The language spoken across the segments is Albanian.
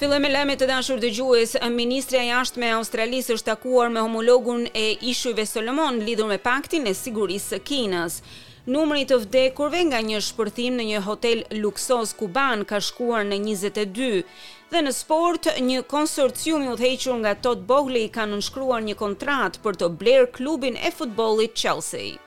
Fillojmë me lajme të dashur dëgjues. Ministrja e Jashtme e Australisë është takuar me homologun e Ishujve Solomon lidhur me paktin e sigurisë së Kinës. Numri i të vdekurve nga një shpërthim në një hotel luksoz kuban ka shkuar në 22. Dhe në sport, një konsorcium i udhëhequr nga Todd Boehly ka nënshkruar një kontratë për të blerë klubin e futbollit Chelsea.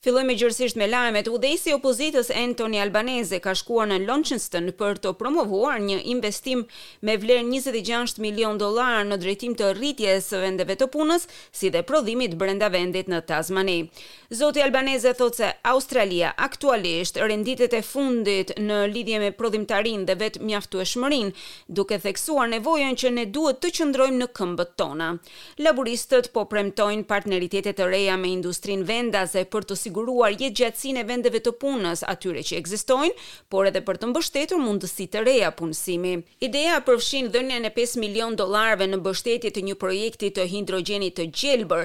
Fillojmë gjerësisht me lajmet. Udhëheqësi i opozitës Anthony Albanese ka shkuar në Launceston për të promovuar një investim me vlerë 26 milionë dollarë në drejtim të rritjes së vendeve të punës, si dhe prodhimit brenda vendit në Tasmani. Zoti Albanese thotë se Australia aktualisht renditet e fundit në lidhje me prodhimtarinë dhe vetëmjaftueshmërinë, duke theksuar nevojën që ne duhet të qëndrojmë në këmbët tona. Laburistët po premtojnë partneritete të reja me industrinë vendase për të siguruar jetëgjatësinë e vendeve të punës, atyre që ekzistojnë, por edhe për të mbështetur mundësi të reja punësimi. Ideja përfshin dhënien e pesë milionë dollarëve në mbështetje të një projekti të hidrogjenit të gjelbër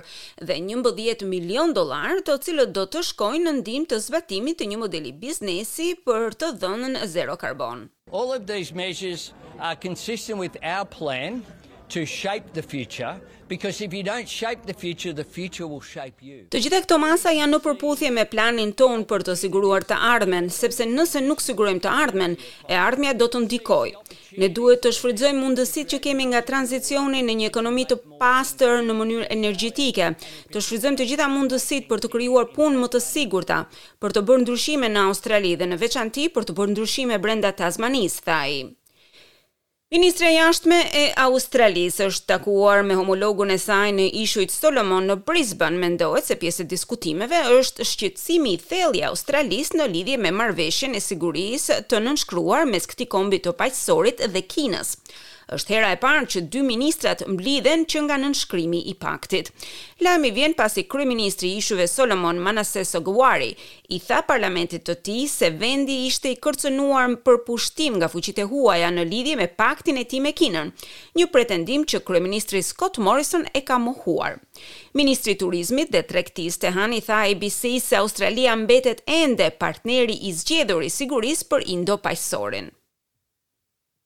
dhe njëmbëdhjetë milionë dollarë, të cilët do të shkojnë në ndihmë të zbatimit të një modeli biznesi për të dhënën zero karbon. All of these measures are consistent with our plan to shape the future Because if you don't shape the future, the future will shape you. Të gjitha këto masa janë në përputhje me planin tonë për të siguruar të ardhmen, sepse nëse nuk sigurojmë të ardhmen, e ardhmja do të ndikojë. Ne duhet të shfrytëzojmë mundësitë që kemi nga tranzicioni në një ekonomi të pastër në mënyrë energjetike, të shfrytëzojmë të gjitha mundësitë për të krijuar punë më të sigurta, për të bërë ndryshime në Australi dhe në veçanti për të bërë ndryshime brenda Tasmanisë, tha ai. Ministrja e Jashtme e Australisë është takuar me homologun e saj në Ishujt Solomon në Brisbane. Mendohet se pjesë e diskutimeve është shqetësimi i thellë i Australisë në lidhje me marrëveshjen e sigurisë të nënshkruar mes këtij kombi të Paqësorit dhe Kinës. Është hera e parë që dy ministrat mblidhen që nga nënshkrimi i paktit. Lajmi vjen pasi kryeministri i Ishujve Solomon, Manasseh Sogavare, i tha parlamentit të tij se vendi ishte i kërcënuar për pushtim nga fuqitë e huaja në lidhje me paktin e tij me Kinën, një pretendim që kryeministri Scott Morrison e ka mohuar. Ministri i Turizmit dhe Tregtisë Tehan i tha ABC se Australia mbetet ende partneri i zgjedhur i sigurisë për Indo-Paqësorin.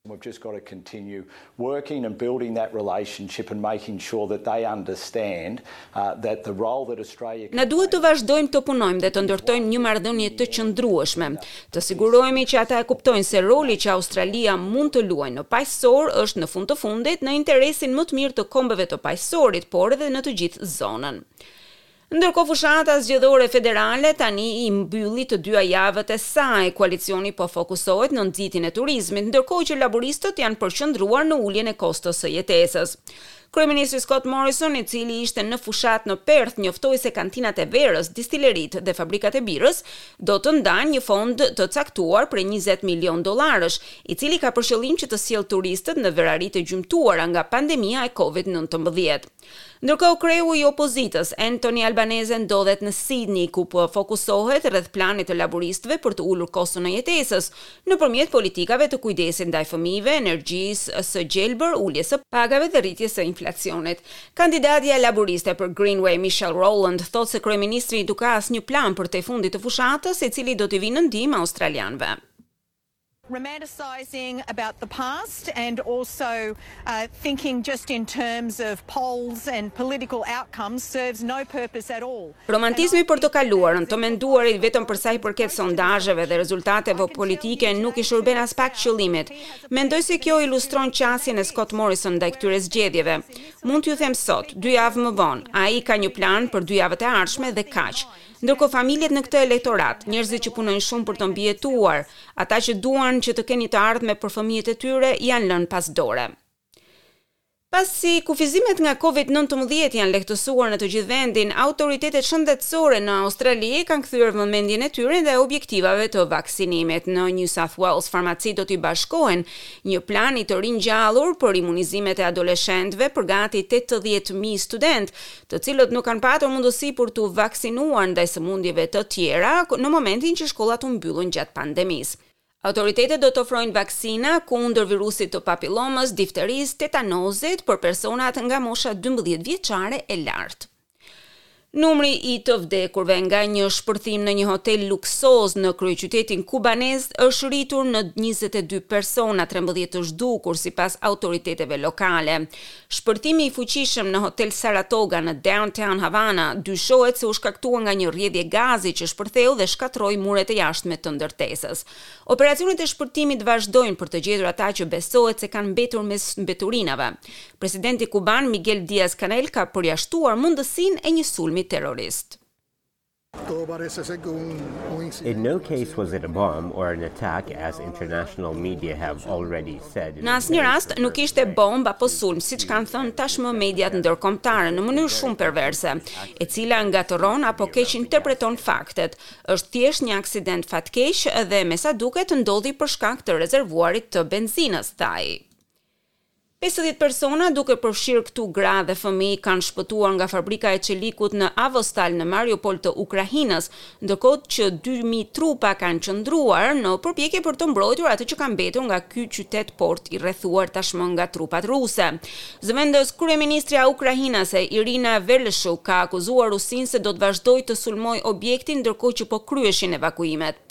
We've just got to continue working and building that relationship and making sure that they understand that the role that Australia can play. Ne duhet të vazhdojmë të punojmë dhe të ndërtojmë një marrëdhënie të qëndrueshme. Të sigurohemi që ata e kuptojnë se roli që Australia mund të luajë në Paqësor është në fund të fundit në interesin më të mirë të kombeve të Paqësorit, por edhe në të gjithë zonën. Ndërkohë fushata zgjedhore federale tani i mbylli të dyja javët e saj, koalicioni po fokusohet në nxitjen e turizmit, ndërkohë që laburistët janë përqendruar në uljen e kostos së jetesës. Kryeministri Scott Morrison, i cili ishte në fushatë në Perth, njoftoi se kantinat e verës, distileritë dhe fabrikat e birrës do të ndajnë një fond të caktuar prej njëzet milionë dollarësh, i cili ka për qëllim që të sjellë turistët në veraritë e gjymtuara nga pandemia e Covid nëntëmbëdhjetë. Ndërkohë kreu i opozitës, Anthony Albanese ndodhet në Sidni, ku po fokusohet rreth planit të laburistëve për të ulur koston e jetesës, nëpërmjet politikave të kujdesit ndaj fëmijëve, energjisë së gjelbër, uljes së pagave dhe rritjes së inflacionit. Kandidatja laburiste për Greenway, Michelle Rowland, thotë se kryeministri nuk ka asnjë plan përtej fundit të fushatës, i cili do t'i vijë në ndihmë australianëve. Romanticizing about the past and also thinking just in terms of polls and political outcomes serves no purpose at all. Romantizmi për të kaluarën, të menduarit vetëm për sa i përket sondazheve dhe rezultateve politike nuk i shërben aspak qëllimit. Mendoj se kjo ilustron qasjen e Scott Morrison ndaj këtyre zgjedhjeve. Mund t'ju them sot, dy javë më vonë, ai ka një plan për dy javët e ardhshme dhe kaq. Ndërkohë familjet në këtë elektorat, njerëzit që punojnë shumë për të mbijetuar, ata që duan që të kenë të ardhme për fëmijët e tyre, janë lënë pas dore. Pasi kufizimet nga Covid nëntëmbëdhjetë janë lehtësuar në të gjithë vendin, autoritetet shëndetësore në Australi kanë kthyer vëmendjen e tyre ndaj objektivave të vaksinimit. Në New South Wales, farmacitë do t'i bashkohen një plani të ringjallur për imunizimet e adoleshentëve për gati tetëdhjetë mijë studentë, të cilët nuk kanë patur mundësi për t'u vaksinuar ndaj sëmundjeve të tjera në momentin që shkollat u mbyllën gjatë pandemisë. Autoritetet do të ofrojnë vaksina kundër virusit të papillomës, difterisë, tetanozit për personat nga mosha dymbëdhjetë vjeçare e lart. Numri i të vdekurve nga një shpërthim në një hotel luksoz në kryeqytetin kubanez është rritur në njëzet e dy persona, trembëdhjetë të zhdukur, sipas autoriteteve lokale. Shpërthimi i fuqishëm në hotel Saratoga në Downtown Havana dyshohet se u shkaktua nga një rrjedhje gazi që shpërtheu dhe shkatërroi muret e jashtme të ndërtesës. Operacionet e shpëtimit vazhdojnë për të gjetur ata që besohet se kanë mbetur mes mbeturinave. Presidenti kuban Miguel Diaz-Canel ka përjashtuar mundësinë e një sulmi terrorist. Në asnjë rast nuk ishte bombë apo sulm, siç kanë thënë tashmë mediat ndërkombëtare në mënyrë shumë perverse, e cila ngatërron apo keqinterpreton faktet. Është thjesht një aksident fatkeq dhe me sa duket ndodhi për shkak të rezervuarit të benzinës, tha ai. Pesëdhjetë persona, duke përfshirë këtu gra dhe fëmijë, kanë shpëtuar nga fabrika e çelikut në Azovstal në Mariupol të Ukrainës, ndërkohë që dy mijë trupa kanë qëndruar, në përpjekje për të mbrojtur atë që ka mbetur nga ky qytet-port i rrethuar tashmë nga trupat ruse. Zëvendës kryeministrja ukrainase, Iryna Vereshchuk, ka akuzuar Rusinë se do të vazhdojë të sulmojë objektin ndërkohë që po kryheshin evakuimet.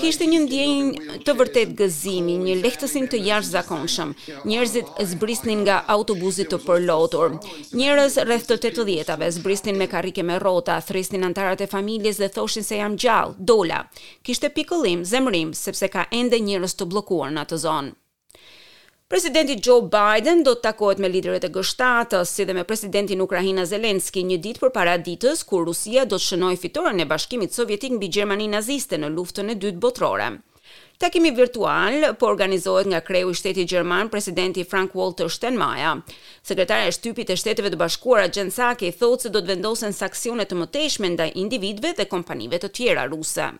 Kishte një ndjenjë të vërtetë gëzimi, një lehtësim të jashtëzakonshëm. Njerëzit zbrisnin nga autobusi të përlotur. Njerëz rreth të tetëdhjetave, zbrisnin me karrike me rrota, thrisnin anëtarët e familjes dhe thoshin se jam gjallë, dola. Kishte pikëllim, zemërim, sepse ka ende njerëz të bllokuar në atë zonë. Presidenti Joe Biden do të takohet me liderët e G-shtatës, si dhe me presidentin ukrainas Zelensky, një ditë përpara ditës kur Rusia do të shënojë fitoren e Bashkimit Sovjetik mbi Gjermaninë naziste në Luftën e Dytë Botërore. Takimi virtual po organizohet nga kreu i shtetit gjerman, presidenti Frank-Walter Steinmeier. Sekretarja e Shtypit e Shteteve të Bashkuara, Jen Psaki, thotë se do të vendosen sanksione të mëtejshme ndaj individëve dhe kompanive të tjera ruse.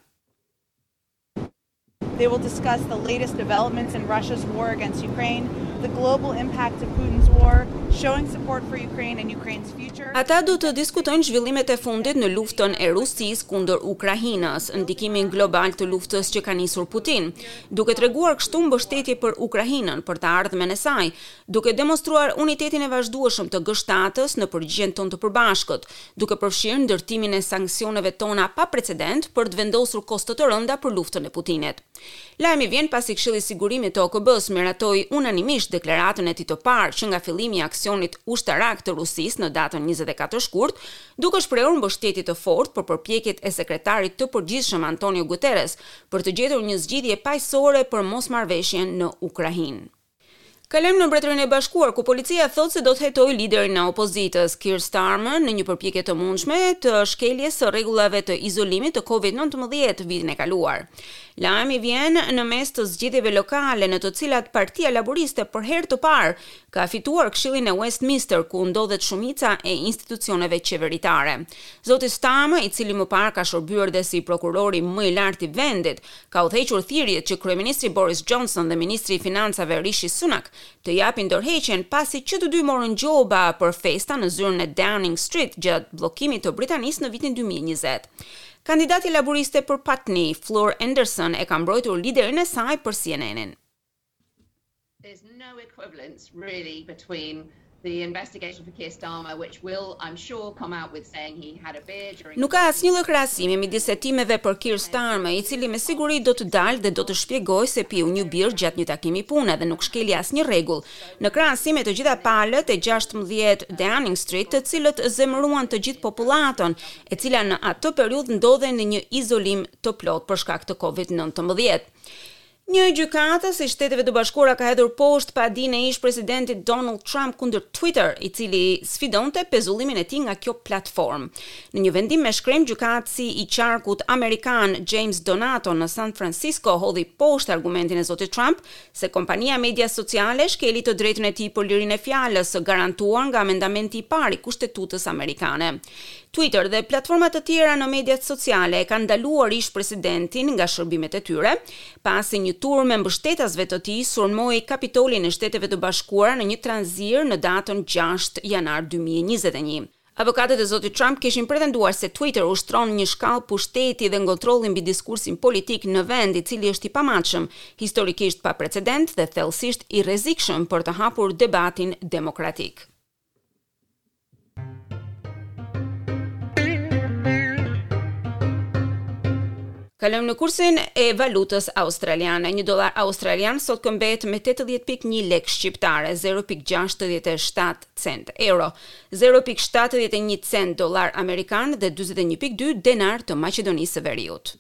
They will discuss the latest developments in Russia's war against Ukraine, the global impact of Putin's war, showing support for Ukraine and Ukraine's future. Ata do të diskutojnë zhvillimet e fundit në luftën e Rusisë kundër Ukrainës, ndikimin global të luftës që ka nisur Putin, duke treguar kështu mbështetje për Ukrainën për të ardhmen e saj, duke demonstruar unitetin e vazhdueshëm të G-shtatës në përgjigjen tonë të përbashkët, duke përfshirë ndërtimin e sanksioneve tona pa precedent për të vendosur kosto të rënda për luftën e Putinit. Lajmi vjen pasi Këshilli i Sigurimit të OKB-së miratoi unanimisht deklaratën e tij të parë që nga fillimi i aksionit ushtarak të Rusisë në datën njëzet e katër shkurt, duke shprehur mbështetje të fortë për përpjekjet e Sekretarit të Përgjithshëm Antonio Guterres për të gjetur një zgjidhje paqësore për mosmarrëveshjen në Ukrainë. Kalojmë në Mbretërinë e Bashkuar, ku policia thotë se do të hetojë liderin e opozitës, Keir Starmer, në një përpjekje të mundshme të shkeljes së rregullave të izolimit të Covid nëntëmbëdhjetë vitin e kaluar. Lajmi vjen në mes të zgjedhjeve lokale në të cilat Partia Laburiste për herë të parë ka fituar Këshillin e Westminster, ku ndodhet shumica e institucioneve qeveritare. Zoti Starmer, i cili më parë ka shërbyer dhe si prokurori më i lartë i vendit, ka udhëhequr thirrjet që kryeministri Boris Johnson dhe ministri i Financave Rishi Sunak të japin dorëheqjen pasi që të dy morën gjoba për festa në zyrën e Downing Street gjatë bllokimit të Britanisë në vitin dy mijë e njëzet. Kandidati laburiste për Putney, Fleur Anderson e ka mbrojtur liderin e saj për CNN-in. There's no equivalence really between the investigation for Keir Starmer which will I'm sure come out with saying he had a beer during Nuk ka asnjë lloj krahasimi midis hetimeve për Keir Starmer, i cili me siguri do të dalë dhe do të shpjegojë se piu një birrë gjatë një takimi pune dhe nuk shkeli asnjë rregull, në krahasim me të gjitha palët e gjashtëmbëdhjetë Downing Street, të cilët zemëruan të gjithë popullatën, e cila në atë periudhë ndodhej në një izolim të plotë për shkak të Covid nëntëmbëdhjetë. Një gjykatës i Shteteve të Bashkuara ka hedhur poshtë padinë e ish-presidentit Donald Trump kundër Twitter, i cili sfidonte pezullimin e tij nga kjo platformë. Në një vendim me shkrim, gjykatësi i qarkut amerikan James Donato në San Francisco hodhi poshtë argumentin e zotit Trump se kompania e medias sociale shkeli të drejtën e tij për lirinë e fjalës së garantuar nga Amendamenti i Parë i Kushtetutës amerikane. Twitter dhe platforma të tjera në mediat sociale e kanë ndaluar ish-presidentin nga shërbimet e tyre, pasi një turmë e mbështetësve të tij sulmoi Kapitolin e Shteteve të Bashkuara në një trazirë në datën gjashtë janar dy mijë e njëzet e një. Avokatët e zotit Trump kishin pretenduar se Twitter ushtron një shkallë pushteti dhe kontrolli mbi diskursin politik në vend, i cili është i pamatshëm, historikisht pa precedent dhe thellësisht i rrezikshëm për të hapur debatin demokratik. Kalojmë në kursin e valutës australiane. Një dollar australian sot këmbehet me 80.1 lek shqiptare, 0.67 cent euro, 0.71 cent dollar amerikan dhe 21.2 denar të Maqedonisë së Veriut.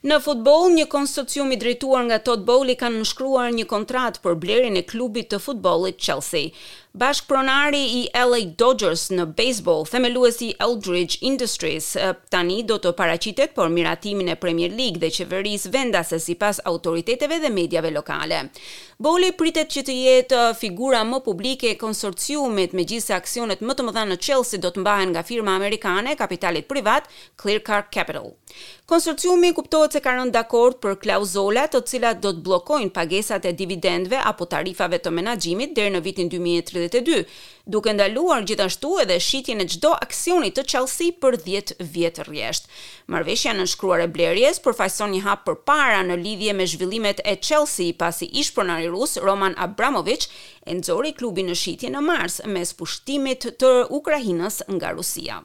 Në futboll, një konsorcium i drejtuar nga Todd Boehly ka nënshkruar një kontratë për blerjen e klubit të futbollit Chelsea. Bashkëpronari i LA Dodgers në bejsboll, themeluesi i Eldridge Industries, tani do të paraqitet për miratimin e Premier League dhe qeverisë vendase sipas autoriteteve dhe mediave lokale. Boehly pritet që të jetë figura më publike e konsorciumit, megjithëse aksionet më të mëdha në Chelsea do të mbahen nga firma amerikane e kapitalit privat Clearlake Capital. Konsorciumi kuptohet se ka rënë dakord për klauzola të cilat do të bllokojnë pagesat e dividendëve apo tarifave të menaxhimit deri në vitin dy mijë e tridhjetë e dy, duke ndaluar gjithashtu edhe shitjen e çdo aksioni të Chelsea për dhjetë vjet rresht. Marrëveshja e nënshkruar e blerjes përfaqëson një hap përpara në lidhje me zhvillimet e Chelsea, pasi ish-pronari rus Roman Abramovich e nxori klubin në shitje në mars, mes pushtimit të Ukrainës nga Rusia.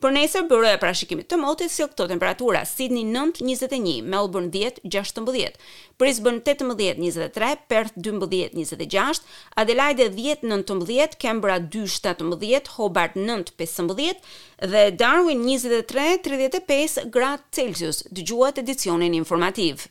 Për nesër Byroja e Parashikimit të Motit sjell këto temperatura, Sidni nëntë, njëzet e një, Melburn dhjetë, gjashtëmbëdhjetë, Brisbën tetëmbëdhjetë, njëzet e tre, Perth dymbëdhjetë, njëzet e gjashtë, Adelaide dhjetë, nëntëmbëdhjetë, Kembra dy, shtatëmbëdhjetë, Hobart nëntë, pesëmbëdhjetë dhe Darwin njëzet e tre, tridhjetë e pesë gradë Celsius. Dëgjuat edicionin informativ.